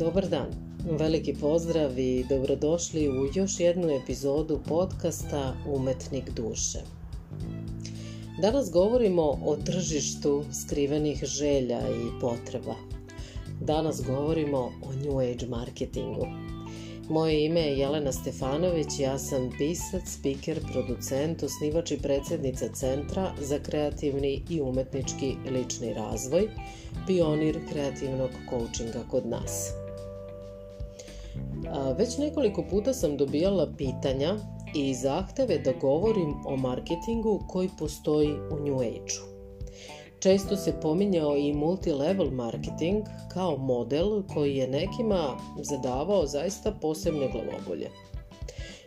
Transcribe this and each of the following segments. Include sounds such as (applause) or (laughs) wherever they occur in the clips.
Dobar dan, veliki pozdrav i dobrodošli u još jednu epizodu podcasta Umetnik duše. Danas govorimo o tržištu skrivenih želja i potreba. Danas govorimo o New Age marketingu. Moje ime je Jelena Stefanović, ja sam pisac, speaker, producent, osnivač i predsednica Centra za kreativni i umetnički lični razvoj, pionir kreativnog coachinga kod nas. Već nekoliko puta sam dobijala pitanja i zahteve da govorim o marketingu koji postoji u New Age-u. Često se pominjao i multilevel marketing kao model koji je nekima zadavao zaista posebne glavobolje.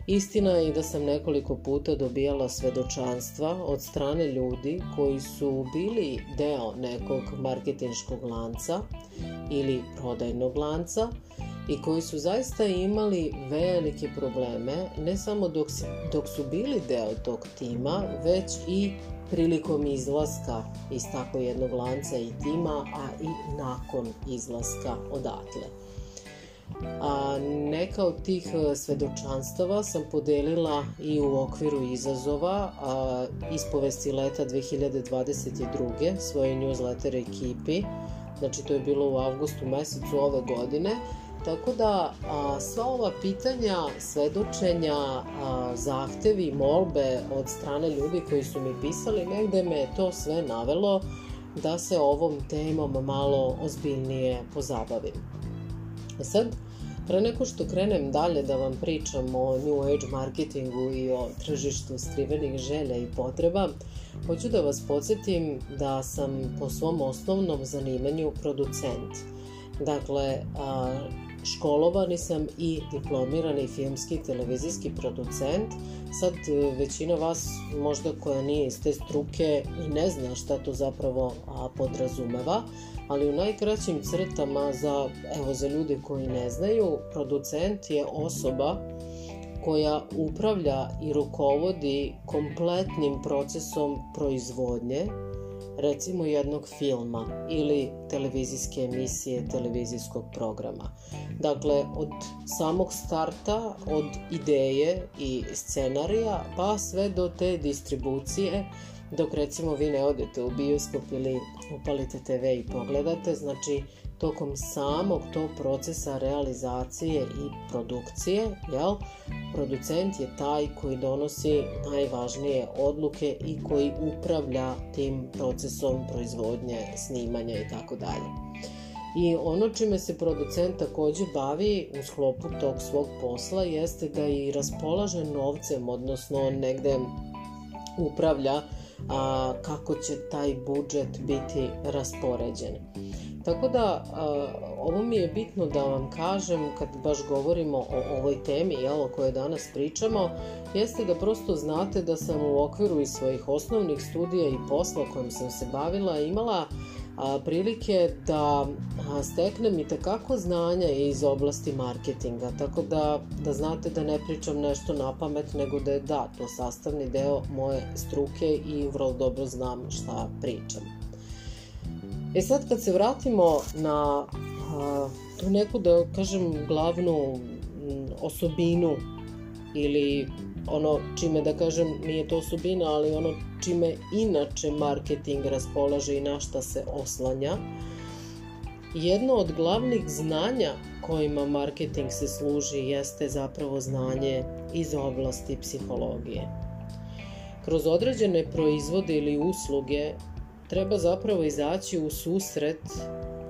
Istina je da sam nekoliko puta dobijala svedočanstva od strane ljudi koji su bili deo nekog marketinškog lanca ili prodajnog lanca i koji su zaista imali velike probleme, ne samo dok, dok su bili deo tog tima, već i prilikom izlaska iz tako jednog lanca i tima, a i nakon izlaska odatle. A neka od tih e, svedočanstava sam podelila i u okviru izazova a, ispovesti leta 2022. svoje newsletter ekipi. Znači to je bilo u avgustu mesecu ove godine Tako da a, sva ova pitanja, svedočenja, a, zahtevi, molbe od strane ljudi koji su mi pisali, negde me to sve navelo da se ovom temom malo ozbiljnije pozabavim. A sad, pre neko što krenem dalje da vam pričam o New Age marketingu i o tržištu skrivenih želja i potreba, hoću da vas podsjetim da sam po svom osnovnom zanimanju producent. Dakle, školovani sam i diplomirani filmski televizijski producent. Sad e, većina vas možda koja nije iz te struke i ne zna šta to zapravo podrazumeva, ali u najkraćim crtama za, evo, za ljude koji ne znaju, producent je osoba koja upravlja i rukovodi kompletnim procesom proizvodnje, recimo jednog filma ili televizijske emisije, televizijskog programa. Dakle, od samog starta, od ideje i scenarija, pa sve do te distribucije, dok recimo vi ne odete u bioskop ili upalite TV i pogledate, znači tokom samog tog procesa realizacije i produkcije, jel, producent je taj koji donosi najvažnije odluke i koji upravlja tim procesom proizvodnje, snimanja i tako dalje. I ono čime se producent takođe bavi u sklopu tog svog posla jeste da i raspolaže novcem, odnosno negde upravlja a, kako će taj budžet biti raspoređen. Tako da, ovo mi je bitno da vam kažem kad baš govorimo o ovoj temi jel, o kojoj danas pričamo, jeste da prosto znate da sam u okviru i svojih osnovnih studija i posla kojim sam se bavila imala a, prilike da steknem i takako znanja iz oblasti marketinga, tako da, da znate da ne pričam nešto na pamet, nego da je da, to sastavni deo moje struke i vrlo dobro znam šta pričam. E sad kad se vratimo na a, tu neku da kažem glavnu osobinu ili ono čime da kažem nije to osobina ali ono čime inače marketing raspolaže i na šta se oslanja jedno od glavnih znanja kojima marketing se služi jeste zapravo znanje iz oblasti psihologije. Kroz određene proizvode ili usluge treba zapravo izaći u susret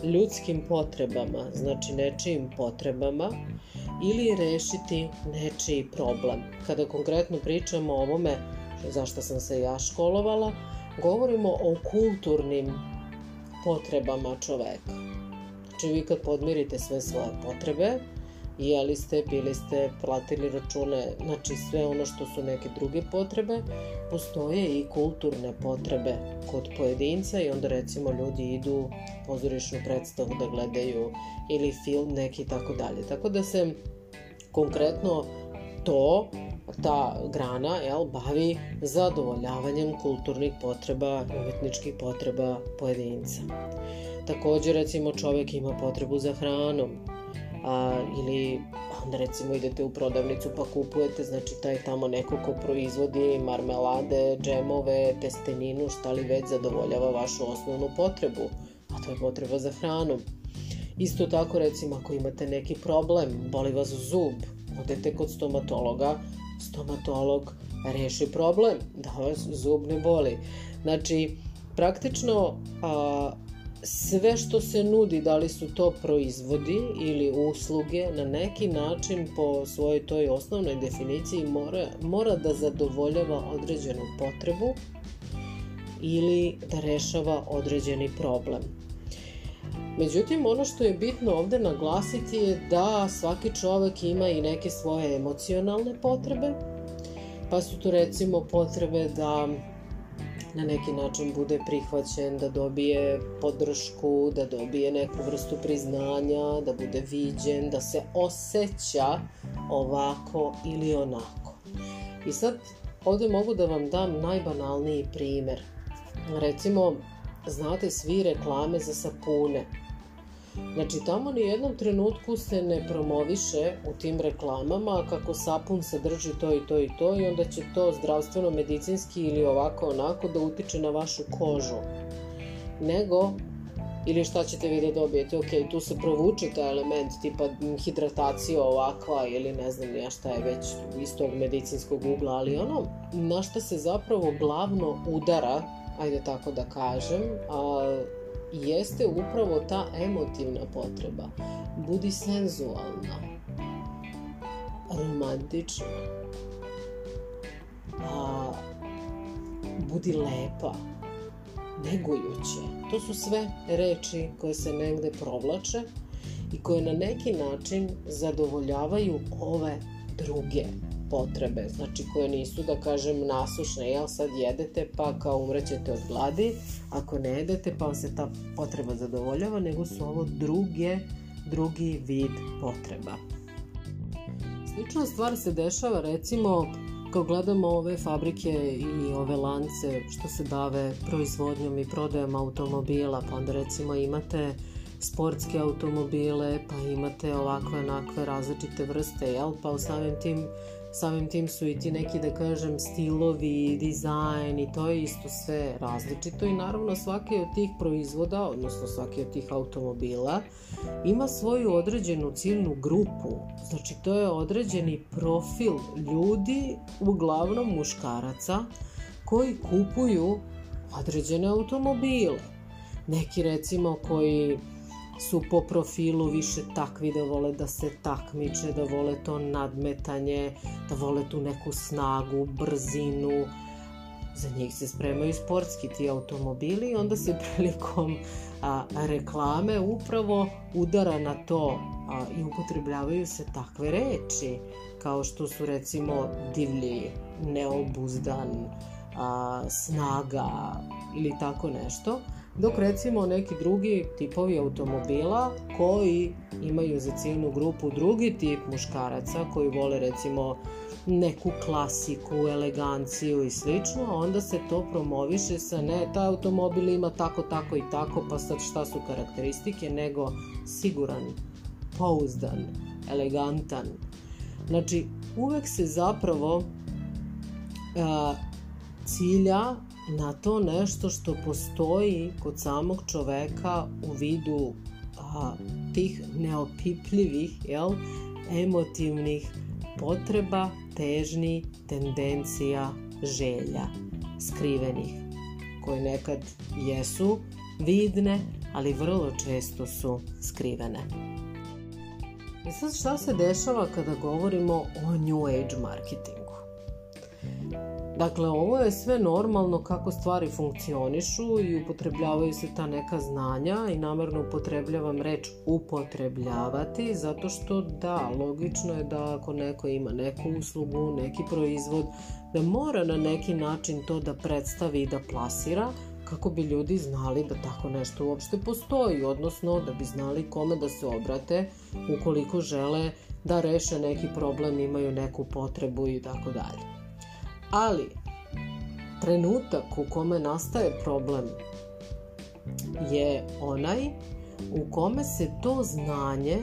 ljudskim potrebama, znači nečijim potrebama ili rešiti nečiji problem. Kada konkretno pričamo o ovome zašto sam se ja školovala, govorimo o kulturnim potrebama čoveka. Znači vi kad podmirite sve svoje potrebe, jeli ste, bili ste, platili račune, znači sve ono što su neke druge potrebe, postoje i kulturne potrebe kod pojedinca i onda recimo ljudi idu pozorišnu predstavu da gledaju ili film neki i tako dalje. Tako da se konkretno to, ta grana, jel, bavi zadovoljavanjem kulturnih potreba, umetničkih potreba pojedinca. Takođe, recimo, čovek ima potrebu za hranom, a, ili onda recimo idete u prodavnicu pa kupujete, znači taj tamo neko ko proizvodi marmelade, džemove, testeninu, šta li već zadovoljava vašu osnovnu potrebu, a to je potreba za hranom. Isto tako recimo ako imate neki problem, boli vas zub, odete kod stomatologa, stomatolog reši problem, da vas zub ne boli. Znači, praktično a, sve što se nudi, da li su to proizvodi ili usluge, na neki način po svojoj toj osnovnoj definiciji mora, mora da zadovoljava određenu potrebu ili da rešava određeni problem. Međutim, ono što je bitno ovde naglasiti je da svaki čovek ima i neke svoje emocionalne potrebe, pa su tu recimo potrebe da na neki način bude prihvaćen, da dobije podršku, da dobije neku vrstu priznanja, da bude viđen, da se osjeća ovako ili onako. I sad ovde mogu da vam dam najbanalniji primer. Recimo, znate svi reklame za sapune. Znači, tamo ni jednom trenutku se ne promoviše u tim reklamama kako sapun sadrži to i to i to i onda će to zdravstveno, medicinski ili ovako onako da utiče na vašu kožu. Nego, ili šta ćete vi da dobijete, ok, tu se provuče taj element tipa hidratacija ovakva ili ne znam ja šta je već iz tog medicinskog ugla, ali ono na šta se zapravo glavno udara, ajde tako da kažem, a, jeste upravo ta emotivna potreba. Budi senzualna, romantična, a, budi lepa, negujuće. To su sve reči koje se negde provlače i koje na neki način zadovoljavaju ove druge potrebe, znači koje nisu, da kažem, nasušne, jel sad jedete pa kao umrećete od gladi, ako ne jedete pa vam se ta potreba zadovoljava, nego su ovo druge, drugi vid potreba. Slična stvar se dešava recimo kao gledamo ove fabrike i ove lance što se bave proizvodnjom i prodajom automobila, pa onda recimo imate sportske automobile, pa imate ovakve onakve različite vrste, jel? Pa u samim tim samim tim su i ti neki, da kažem, stilovi, dizajn i to je isto sve različito i naravno svaki od tih proizvoda, odnosno svaki od tih automobila, ima svoju određenu ciljnu grupu. Znači, to je određeni profil ljudi, uglavnom muškaraca, koji kupuju određene automobile. Neki recimo koji su po profilu više takvi da vole da se takmiče, da vole to nadmetanje, da vole tu neku snagu, brzinu. Za njih se spremaju sportski ti automobili i onda se (laughs) prilikom a, reklame upravo udara na to a, i upotrebljavaju se takve reči kao što su recimo divlji, neobuzdan, a, snaga ili tako nešto dok recimo neki drugi tipovi automobila koji imaju za ciljnu grupu drugi tip muškaraca koji vole recimo neku klasiku, eleganciju i slično, onda se to promoviše sa ne, taj automobil ima tako, tako i tako, pa sad šta su karakteristike, nego siguran, pouzdan, elegantan. Znači, uvek se zapravo a, cilja na to nešto što postoji kod samog čoveka u vidu a, tih neopipljivih, jel, emotivnih potreba, težni, tendencija, želja, skrivenih, koje nekad jesu vidne, ali vrlo često su skrivene. I sad šta se dešava kada govorimo o New Age marketingu? Dakle, ovo je sve normalno kako stvari funkcionišu i upotrebljavaju se ta neka znanja i namerno upotrebljavam reč upotrebljavati zato što da, logično je da ako neko ima neku uslugu, neki proizvod, da mora na neki način to da predstavi i da plasira kako bi ljudi znali da tako nešto uopšte postoji, odnosno da bi znali kome da se obrate ukoliko žele da reše neki problem, imaju neku potrebu i tako dalje. Ali, trenutak u kome nastaje problem je onaj u kome se to znanje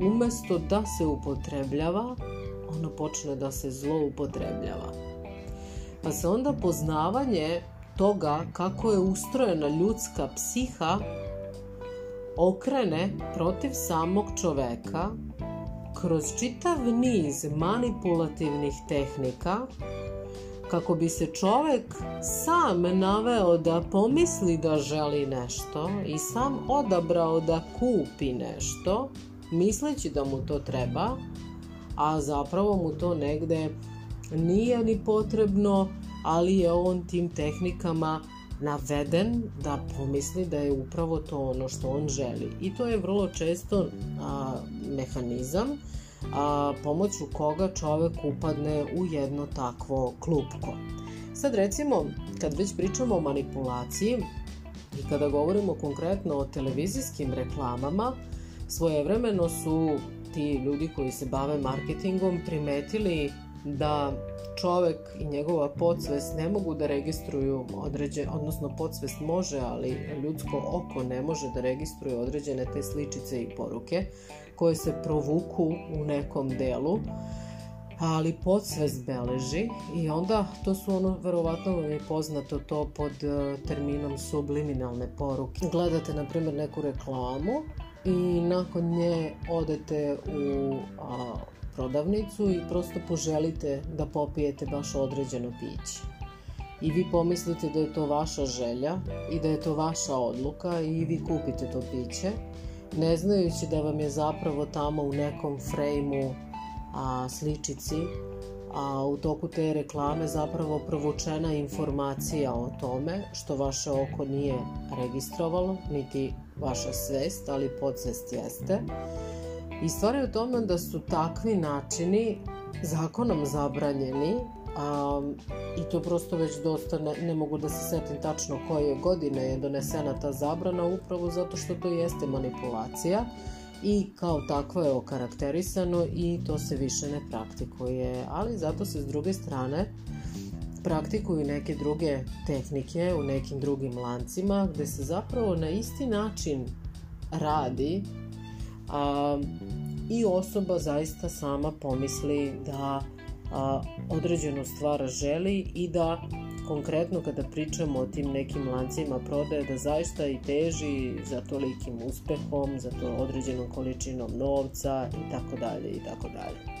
umesto da se upotrebljava, ono počne da se zloupotrebljava. Pa se onda poznavanje toga kako je ustrojena ljudska psiha okrene protiv samog čoveka kroz čitav niz manipulativnih tehnika kako bi se čovek sam naveo da pomisli da želi nešto i sam odabrao da kupi nešto, misleći da mu to treba, a zapravo mu to negde nije ni potrebno, ali je on tim tehnikama naveden da pomisli da je upravo to ono što on želi. I to je vrlo često a, mehanizam a, pomoću koga čovek upadne u jedno takvo klupko. Sad recimo, kad već pričamo o manipulaciji i kada govorimo konkretno o televizijskim reklamama, svojevremeno su ti ljudi koji se bave marketingom primetili da čovek i njegova podsvest ne mogu da registruju određene, odnosno podsvest može, ali ljudsko oko ne može da registruje određene te sličice i poruke koje se provuku u nekom delu ali podsvest beleži i onda to su ono, verovatno vam je poznato to pod uh, terminom subliminalne poruke. Gledate, na primjer, neku reklamu i nakon nje odete u a, prodavnicu i prosto poželite da popijete baš određeno piće. I vi pomislite da je to vaša želja i da je to vaša odluka i vi kupite to piće, ne znajući da vam je zapravo tamo u nekom frejmu a, sličici a u toku te reklame zapravo provučena informacija o tome što vaše oko nije registrovalo, niti vaša svest, ali podsvest jeste. I stvar je u tome da su takvi načini zakonom zabranjeni a, i to prosto već dosta ne, ne mogu da se setim tačno koje godine je donesena ta zabrana upravo zato što to jeste manipulacija i kao takvo je okarakterisano i to se više ne praktikuje, ali zato se s druge strane praktikuju neke druge tehnike u nekim drugim lancima gde se zapravo na isti način radi a, i osoba zaista sama pomisli da a, određenu stvar želi i da konkretno kada pričamo o tim nekim lancima prodaje da zaista i teži za tolikim uspehom, za to određenom količinom novca i tako dalje i tako dalje.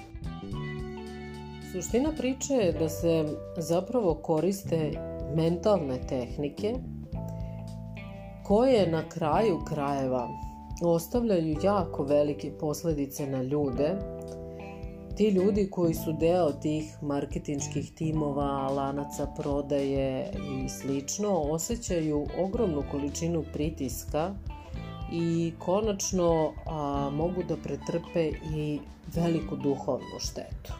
Suština priče je da se zapravo koriste mentalne tehnike koje na kraju krajeva ostavljaju jako velike posledice na ljude ti ljudi koji su deo tih marketinških timova, lanaca prodaje i slično, osjećaju ogromnu količinu pritiska i konačno a, mogu da pretrpe i veliku duhovnu štetu.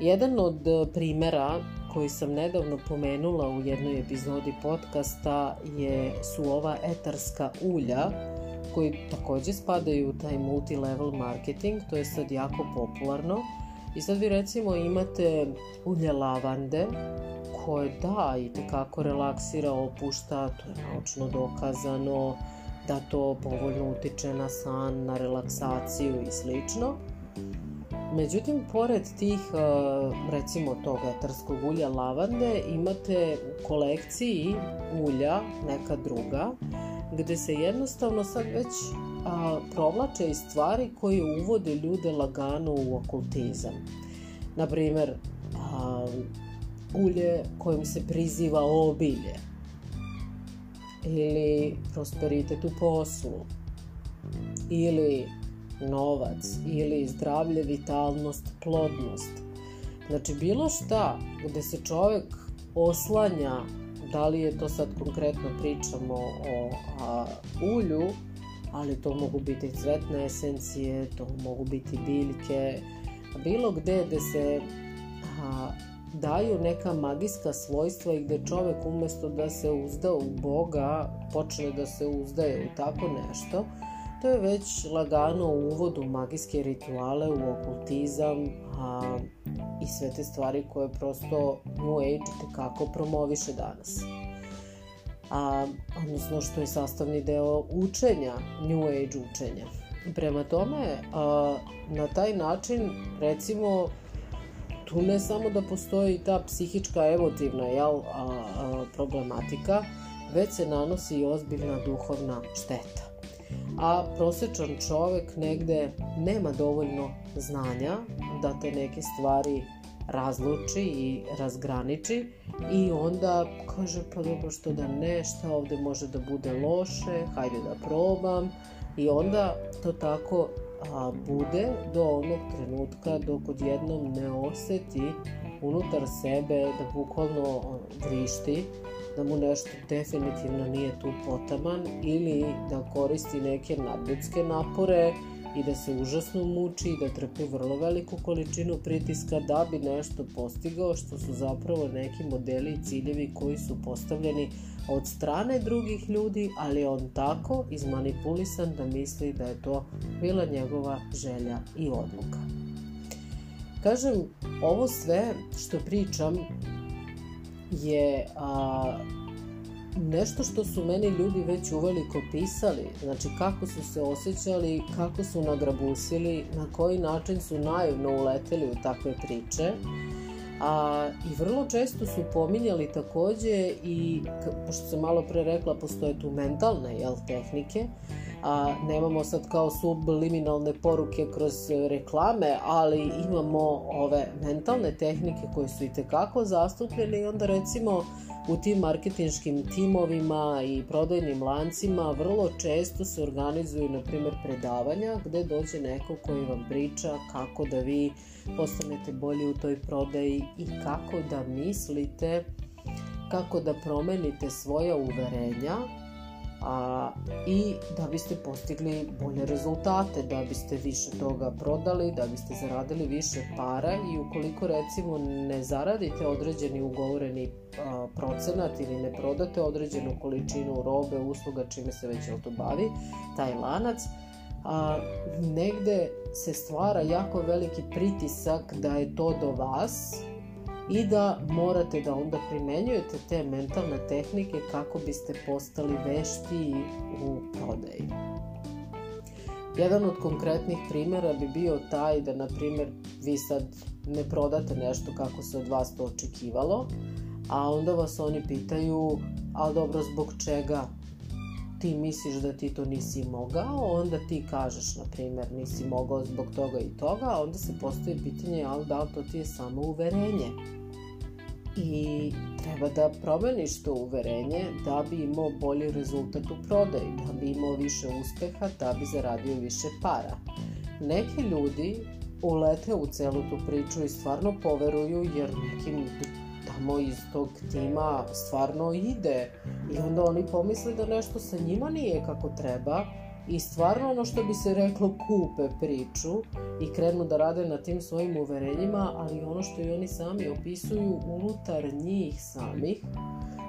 Jedan od primera koji sam nedavno pomenula u jednoj epizodi podcasta je, su ova etarska ulja koji takođe spadaju u taj multi-level marketing, to je sad jako popularno. I sad vi recimo imate ulje lavande, koje da i tekako relaksira, opušta, to je naučno dokazano, da to povoljno utiče na san, na relaksaciju i slično. Međutim, pored tih, recimo tog etarskog ulja lavande, imate kolekciji ulja neka druga, gde se jednostavno sad već a, provlače i stvari koje uvode ljude lagano u okultizam. Naprimer, a, ulje kojim se priziva obilje ili prosperitet u poslu ili novac ili zdravlje, vitalnost, plodnost. Znači bilo šta gde se čovek oslanja da li je to sad konkretno pričamo o a, ulju, ali to mogu biti cvetne esencije, to mogu biti biljke, bilo gde gde se a, daju neka magijska svojstva i gde čovek umesto da se uzda u Boga, počne da se uzdaje u tako nešto, to je već lagano uvod u magijske rituale, u okultizam a, i sve te stvari koje prosto New Age tekako promoviše danas. A, odnosno što je sastavni deo učenja, New Age učenja. prema tome, a, na taj način, recimo, tu ne samo da postoji ta psihička, emotivna jel, a, a, problematika, već se nanosi i ozbiljna duhovna šteta. A prosečan čovek negde nema dovoljno znanja da te neke stvari razluči i razgraniči i onda kaže pa dobro što da ne, šta ovde može da bude loše, hajde da probam. I onda to tako a, bude do onog trenutka dok odjednom ne oseti unutar sebe da bukvalno vrišti, da mu nešto definitivno nije tu potaman ili da koristi neke nadljudske napore i da se užasno muči i da trpi vrlo veliku količinu pritiska da bi nešto postigao što su zapravo neki modeli i ciljevi koji su postavljeni od strane drugih ljudi, ali on tako izmanipulisan da misli da je to bila njegova želja i odluka. Kažem, ovo sve što pričam je a, nešto što su meni ljudi već uveliko pisali, znači kako su se osjećali, kako su nagrabusili, na koji način su naivno uleteli u takve priče. A, I vrlo često su pominjali takođe i, pošto sam malo pre rekla, postoje tu mentalne jel, tehnike, a nemamo sad kao subliminalne poruke kroz reklame, ali imamo ove mentalne tehnike koje su i tekako zastupljene i onda recimo u tim marketinškim timovima i prodajnim lancima vrlo često se organizuju, na primjer, predavanja gde dođe neko koji vam priča kako da vi postanete bolji u toj prodaji i kako da mislite kako da promenite svoja uverenja a, i da biste postigli bolje rezultate, da biste više toga prodali, da biste zaradili više para i ukoliko recimo ne zaradite određeni ugovoreni a, procenat ili ne prodate određenu količinu robe, usluga, čime se već to bavi, taj lanac, a, negde se stvara jako veliki pritisak da je to do vas, i da morate da onda primenjujete te mentalne tehnike kako biste postali vešti u prodaji. Jedan od konkretnih primera bi bio taj da, na primer, vi sad ne prodate nešto kako se od vas to očekivalo, a onda vas oni pitaju, ali dobro, zbog čega ti misliš da ti to nisi mogao, onda ti kažeš, na primer, nisi mogao zbog toga i toga, onda se postoji pitanje, ali da li to ti je samo uverenje? I treba da promeniš to uverenje da bi imao bolji rezultat u prodaji, da bi imao više uspeha, da bi zaradio više para. Neki ljudi ulete u celu tu priču i stvarno poveruju jer nekim tamo iz tog tima stvarno ide. I onda oni pomisle da nešto sa njima nije kako treba. I stvarno ono što bi se reklo kupe priču i krenu da rade na tim svojim uverenjima, ali ono što i oni sami opisuju unutar njih samih,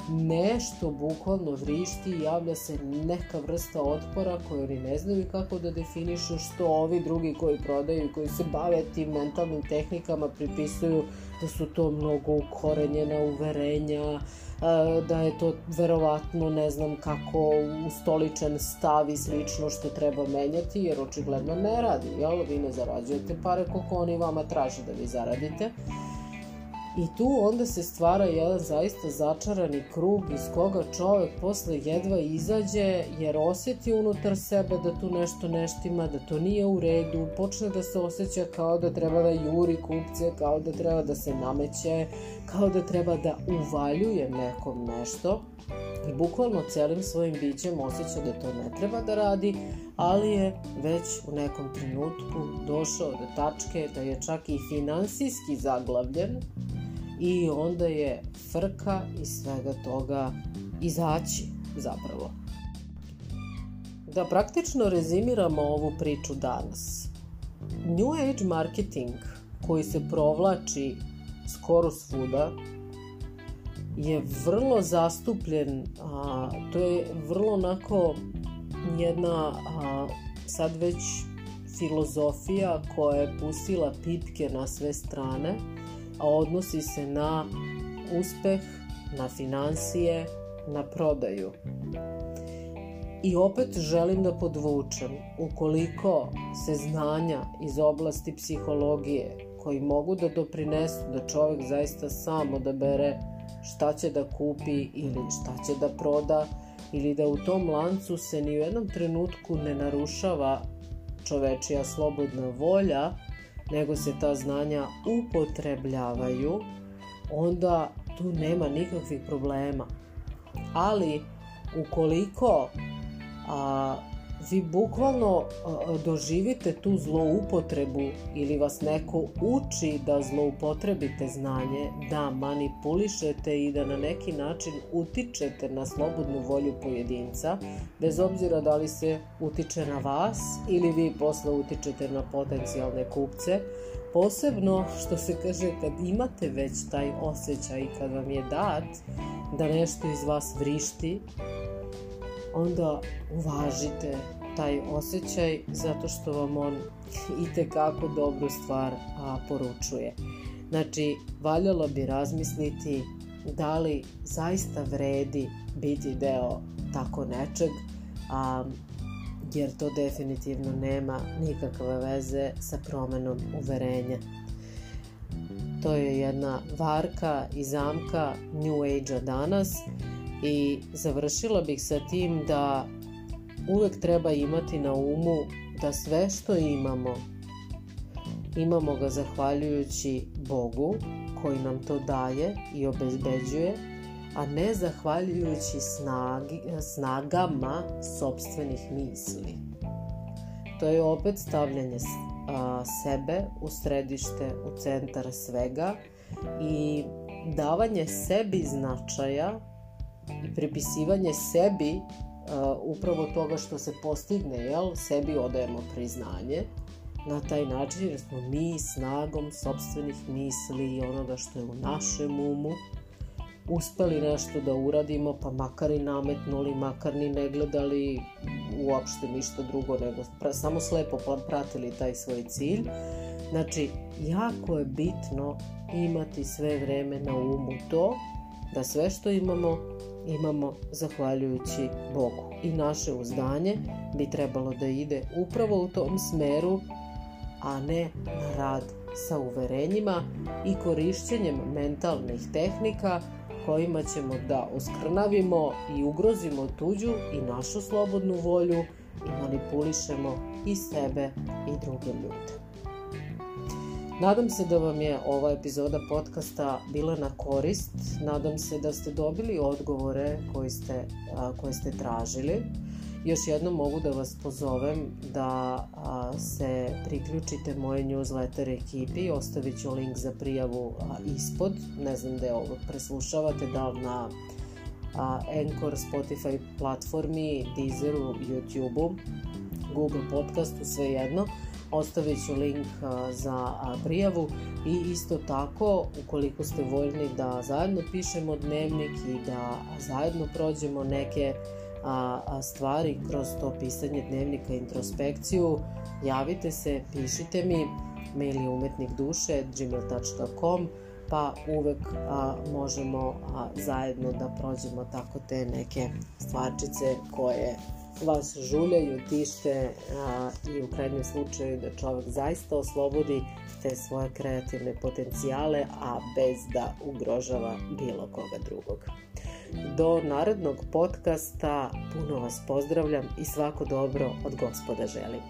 nešto bukvalno vrišti i javlja se neka vrsta otpora koju oni ne znaju kako da definišu što ovi drugi koji prodaju i koji se bave tim mentalnim tehnikama pripisuju da su to mnogo ukorenjena uverenja, da je to verovatno ne znam kako ustoličen stav i slično što treba menjati jer očigledno ne radi, jel? Vi ne zarađujete pare koliko oni vama traže da vi zaradite. I tu onda se stvara jedan zaista začarani krug iz koga čovek posle jedva izađe jer oseti unutar sebe da tu nešto neštima, da to nije u redu, počne da se osjeća kao da treba da juri kupce, kao da treba da se nameće, kao da treba da uvaljuje nekom nešto. I bukvalno celim svojim bićem osjeća da to ne treba da radi, ali je već u nekom trenutku došao do tačke da je čak i finansijski zaglavljen i onda je frka iz svega toga izaći zapravo. Da praktično rezimiramo ovu priču danas. New Age marketing koji se provlači skoro svuda je vrlo zastupljen, a, to je vrlo onako jedna a, sad već filozofija koja je pustila pipke na sve strane a odnosi se na uspeh, na financije, na prodaju. I opet želim da podvučem, ukoliko se znanja iz oblasti psihologije koji mogu da doprinesu da čovjek zaista sam odabere šta će da kupi ili šta će da proda ili da u tom lancu se ni u jednom trenutku ne narušava čovečija slobodna volja, nego se ta znanja upotrebljavaju, onda tu nema nikakvih problema. Ali ukoliko a, vi bukvalno doživite tu zloupotrebu ili vas neko uči da zloupotrebite znanje, da manipulišete i da na neki način utičete na slobodnu volju pojedinca, bez obzira da li se utiče na vas ili vi posle utičete na potencijalne kupce, posebno što se kaže kad imate već taj osjećaj kad vam je dat da nešto iz vas vrišti, onda uvažite taj osjećaj zato što vam on i tekako dobru stvar a, poručuje. Znači, valjalo bi razmisliti da li zaista vredi biti deo tako nečeg, a, jer to definitivno nema nikakve veze sa promenom uverenja. To je jedna varka i zamka New Age-a danas i završila bih sa tim da uvek treba imati na umu da sve što imamo, imamo ga zahvaljujući Bogu koji nam to daje i obezbeđuje, a ne zahvaljujući snagi, snagama sobstvenih misli. To je opet stavljanje a, sebe u središte, u centar svega i davanje sebi značaja i pripisivanje sebi uh, upravo toga što se postigne, jel, sebi odajemo priznanje na taj način jer smo mi snagom sobstvenih misli i onoga što je u našem umu uspeli nešto da uradimo, pa makar i nametnuli, makar ni ne gledali uopšte ništa drugo, nego pra, samo slepo pratili taj svoj cilj. Znači, jako je bitno imati sve vreme na umu to da sve što imamo imamo zahvaljujući Bogu. I naše uzdanje bi trebalo da ide upravo u tom smeru, a ne rad sa uverenjima i korišćenjem mentalnih tehnika kojima ćemo da oskrnavimo i ugrozimo tuđu i našu slobodnu volju i manipulišemo i sebe i druge ljude. Nadam se da vam je ova epizoda podcasta bila na korist. Nadam se da ste dobili odgovore koji ste, koje ste tražili. Još jednom mogu da vas pozovem da se priključite moje newsletter ekipi. Ostavit ću link za prijavu ispod. Ne znam da je ovo preslušavate, da li na Anchor, Spotify platformi, Deezeru, YouTubeu, Google podcastu, sve jedno ostavit ću link za prijavu. I isto tako ukoliko ste voljni da zajedno pišemo dnevnik i da zajedno prođemo neke stvari kroz to pisanje dnevnika introspekciju javite se, pišite mi mail je umetnik duše gmail.com pa uvek a, možemo a, zajedno da prođemo tako te neke stvarčice koje vas žuljaju, tište a, i u krajnjem slučaju da čovek zaista oslobodi te svoje kreativne potencijale, a bez da ugrožava bilo koga drugog. Do narodnog podcasta puno vas pozdravljam i svako dobro od gospoda želim.